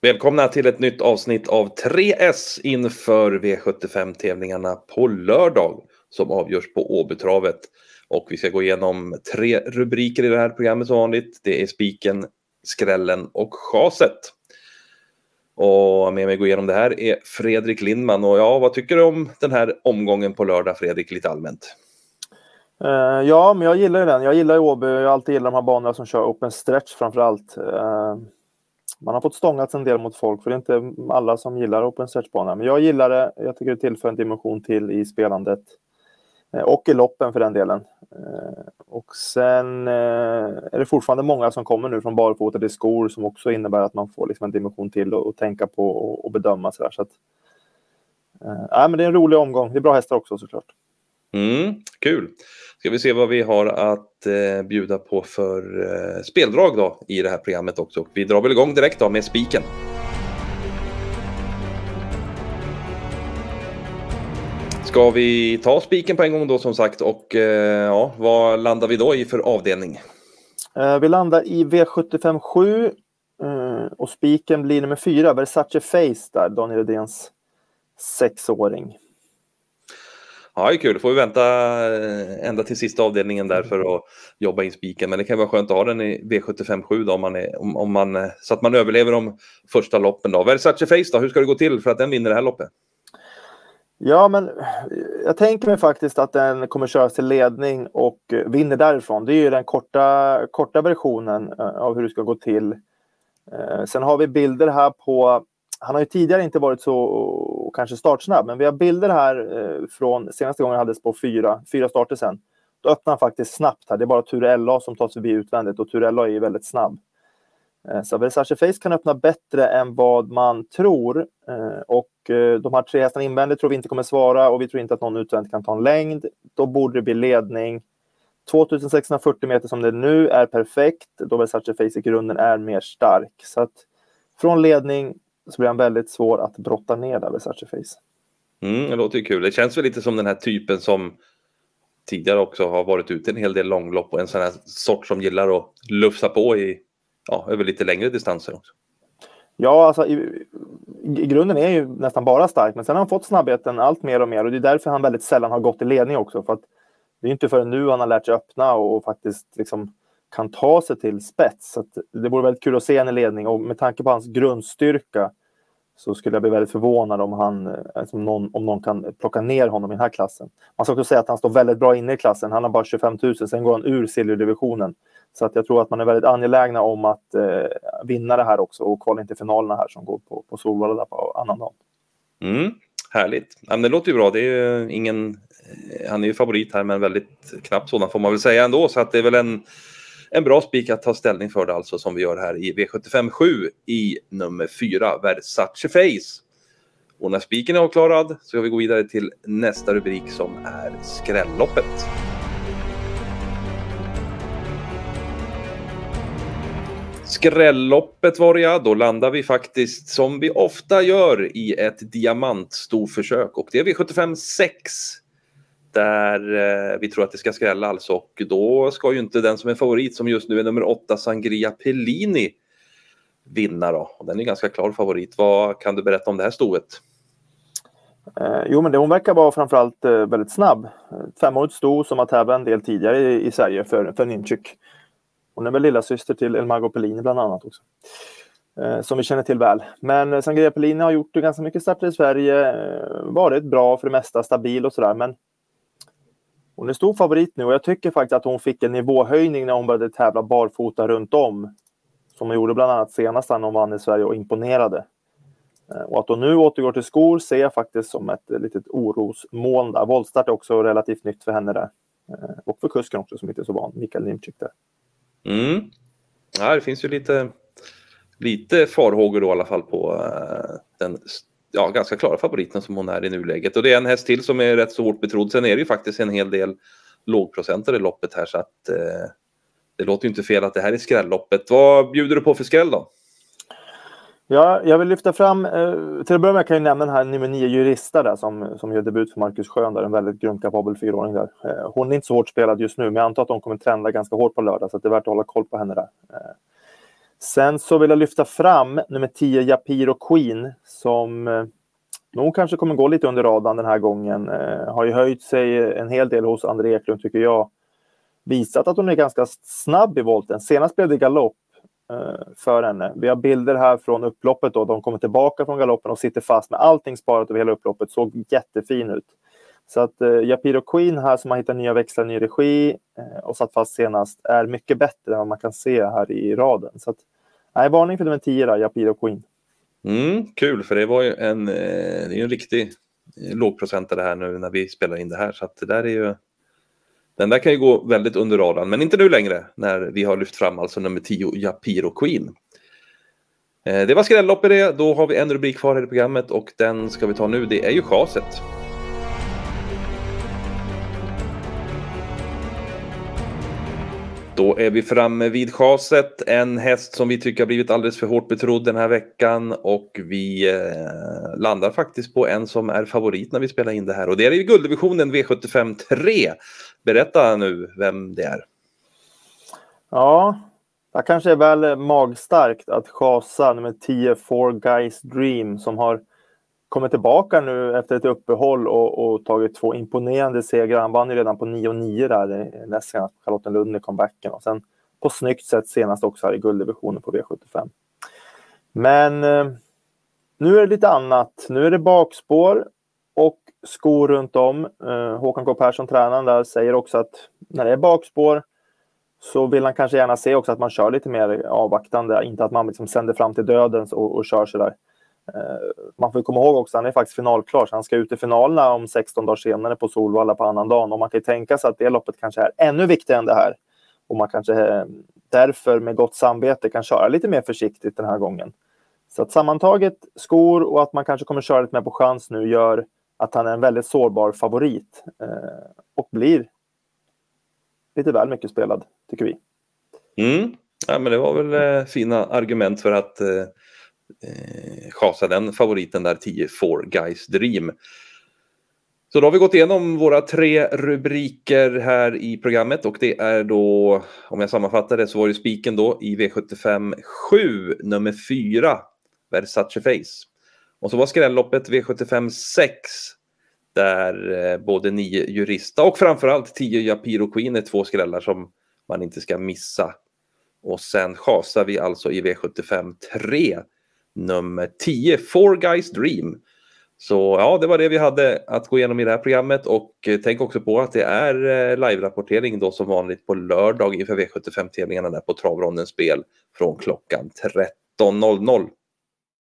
Välkomna till ett nytt avsnitt av 3S inför V75-tävlingarna på lördag som avgörs på Åbytravet. Och vi ska gå igenom tre rubriker i det här programmet som vanligt. Det är spiken, skrällen och chaset. Och med mig att gå igenom det här är Fredrik Lindman. Och ja, vad tycker du om den här omgången på lördag, Fredrik, lite allmänt? Uh, ja, men jag gillar ju den. Jag gillar ju Åby. Jag har alltid gillat de här banorna som kör open stretch framför allt. Eh, man har fått stångats en del mot folk, för det är inte alla som gillar open stretchbanor. Men jag gillar det. Jag tycker det tillför en dimension till i spelandet. Eh, och i loppen för den delen. Eh, och sen eh, är det fortfarande många som kommer nu från barfota till skor som också innebär att man får liksom en dimension till att tänka på och, bedöma. Så, så att, äh, men det är en rolig omgång. Det är bra hästar också såklart. Mm, kul! Ska vi se vad vi har att eh, bjuda på för eh, speldrag då i det här programmet också. Vi drar väl igång direkt då med spiken. Ska vi ta spiken på en gång då som sagt och eh, ja, vad landar vi då i för avdelning? Eh, vi landar i V75 7 eh, och spiken blir nummer 4, Versace Face där, Daniel Redéns sexåring. Ja, det är kul. Då får vi vänta eh, ända till sista avdelningen där för att jobba in spiken. Men det kan vara skönt att ha den i V75 7 då, om man är, om, om man, eh, så att man överlever de första loppen. Då. Versace Face då, hur ska det gå till för att den vinner det här loppet? Ja, men eh, jag tänker mig faktiskt att den kommer köras till ledning och vinner därifrån. Det är ju den korta, korta versionen av hur det ska gå till. Sen har vi bilder här på han har ju tidigare inte varit så och kanske startsnabb, men vi har bilder här eh, från senaste gången han hade på fyra, fyra starter sen. Då öppnar han faktiskt snabbt här. Det är bara Ture LA som tar sig förbi utvändigt och Ture LA är ju väldigt snabb. Eh, så Versace Face kan öppna bättre än vad man tror. Eh, och de här tre hästarna invändigt tror vi inte kommer svara och vi tror inte att någon utvändigt kan ta en längd. Då borde det bli ledning. 2640 meter som det är nu är perfekt då Versace Face i grunden är mer stark. Så att från ledning så blir han väldigt svår att brotta ner där, Versace Face. Mm, det låter ju kul. Det känns väl lite som den här typen som tidigare också har varit ute en hel del långlopp och en sån här sort som gillar att lufsa på i, ja, över lite längre distanser också. Ja, alltså i, i, grunden är ju nästan bara stark, men sen har han fått snabbheten allt mer och mer och det är därför han väldigt sällan har gått i ledning också. För att det är inte förrän nu han har lärt sig öppna och, och faktiskt liksom kan ta sig till spets. Så det vore väldigt kul att se en i ledning och med tanke på hans grundstyrka så skulle jag bli väldigt förvånad om, han, alltså någon, om någon kan plocka ner honom i den här klassen. Man ska också säga att han står väldigt bra inne i klassen. Han har bara 25 000, sen går han ur silverdivisionen. Så att jag tror att man är väldigt angelägna om att eh, vinna det här också och kvala in till finalerna här som går på, på Solvalla på annandagen. Mm, härligt. Ja, det låter ju bra. Det är ingen, eh, han är ju favorit här, men väldigt knappt sådan får man väl säga ändå. Så att det är väl en en bra spik att ta ställning för det alltså som vi gör här i V75 7 i nummer 4, Versace Face. Och när spiken är avklarad så ska vi gå vidare till nästa rubrik som är Skrälloppet. Skrälloppet var det ja, då landar vi faktiskt som vi ofta gör i ett diamantstorförsök och det är V75 6 där eh, vi tror att det ska skrälla alltså. Och då ska ju inte den som är favorit, som just nu är nummer åtta, Sangria Pellini, vinna då. Och den är ganska klar favorit. Vad kan du berätta om det här stoet? Eh, jo, men det, hon verkar vara framförallt eh, väldigt snabb. Femårigt sto som har tävlat en del tidigare i, i Sverige för, för Ninchuk. Hon är väl lilla syster till Elmago Pellini bland annat också. Eh, som vi känner till väl. Men eh, Sangria Pellini har gjort ganska mycket starter i Sverige. Eh, varit bra för det mesta, stabil och sådär. Men hon är stor favorit nu och jag tycker faktiskt att hon fick en nivåhöjning när hon började tävla barfota runt om. Som hon gjorde bland annat senast när hon vann i Sverige och imponerade. Eh, och att hon nu återgår till skor ser jag faktiskt som ett eh, litet orosmoln där. Voltstart är också relativt nytt för henne där. Eh, och för kusken också som inte är så van, Mikael Nimczyk där. Mm. Ja, det finns ju lite, lite farhågor då i alla fall på den ja, ganska klara favoriten som hon är i nuläget. Och det är en häst till som är rätt så hårt betrodd. Sen är det ju faktiskt en hel del lågprocentare i loppet här så att eh, det låter ju inte fel att det här är skrälloppet. Vad bjuder du på för skräll då? Ja, jag vill lyfta fram, eh, till att börja med kan jag nämna den här nummer 9 Jurista där som, som gör debut för Marcus Schön, där, en väldigt grundkapabel fyraåring där. Eh, hon är inte så hårt spelad just nu, men jag antar att hon kommer trenda ganska hårt på lördag, så det är värt att hålla koll på henne där. Eh, Sen så vill jag lyfta fram nummer 10 Japiro Queen som eh, nog kanske kommer gå lite under radarn den här gången. Eh, har ju höjt sig en hel del hos André Eklund tycker jag. Visat att hon är ganska snabb i volten. Senast blev det galopp eh, för henne. Vi har bilder här från upploppet då. De kommer tillbaka från galoppen och sitter fast med allting sparat över hela upploppet. Såg jättefin ut. Så att eh, Japiro Queen här som har hittat nya växlar, ny regi eh, och satt fast senast är mycket bättre än vad man kan se här i raden. Så att, nej, varning för nummer 10 där, Japiro Queen. Mm, kul, för det var ju en, eh, det är en riktig eh, lågprocentare här nu när vi spelar in det här. Så att det där är ju, den där kan ju gå väldigt under radarn, men inte nu längre när vi har lyft fram alltså nummer 10, Japiro Queen. Eh, det var skrällopp i det, då har vi en rubrik kvar i programmet och den ska vi ta nu, det är ju chaset. Då är vi framme vid chaset. En häst som vi tycker har blivit alldeles för hårt betrodd den här veckan och vi eh, landar faktiskt på en som är favorit när vi spelar in det här och det är i gulddivisionen V75 3. Berätta nu vem det är. Ja, det kanske är väl magstarkt att chasa nummer 10 Four Guys Dream som har kommer tillbaka nu efter ett uppehåll och, och tagit två imponerande segrar. Han vann ju redan på 9-9 där eh, näst senast Charlottenlund i comebacken och sen på snyggt sätt senast också här i gulddivisionen på V75. Men eh, nu är det lite annat. Nu är det bakspår och skor runt om. Eh, Håkan K Persson, tränaren där, säger också att när det är bakspår så vill han kanske gärna se också att man kör lite mer avvaktande, inte att man liksom sänder fram till dödens och, och kör sådär. Eh, man får komma ihåg också att han är faktiskt finalklar, så han ska ut i finalerna om 16 dagar senare på Solvalla på annan dag. Och man kan ju tänka sig att det loppet kanske är ännu viktigare än det här. Och man kanske eh, därför med gott samvete kan köra lite mer försiktigt den här gången. Så att sammantaget skor och att man kanske kommer köra lite mer på chans nu gör att han är en väldigt sårbar favorit eh, och blir lite väl mycket spelad, tycker vi. Mm. Ja, men det var väl eh, fina argument för att eh, chasa den favoriten där 10 Four Guys Dream. Så då har vi gått igenom våra tre rubriker här i programmet och det är då, om jag sammanfattar det, så var det spiken då i V75 7, nummer 4, Versace Face. Och så var skrälloppet V75 6, där eh, både 9 Jurista och framförallt 10 Japiro Queen är två skrällar som man inte ska missa. Och sen chasar vi alltså i V75 3 nummer 10, Four Guys Dream. Så ja, det var det vi hade att gå igenom i det här programmet och eh, tänk också på att det är eh, live-rapportering då som vanligt på lördag inför V75-tävlingarna där på Travrondens spel från klockan 13.00.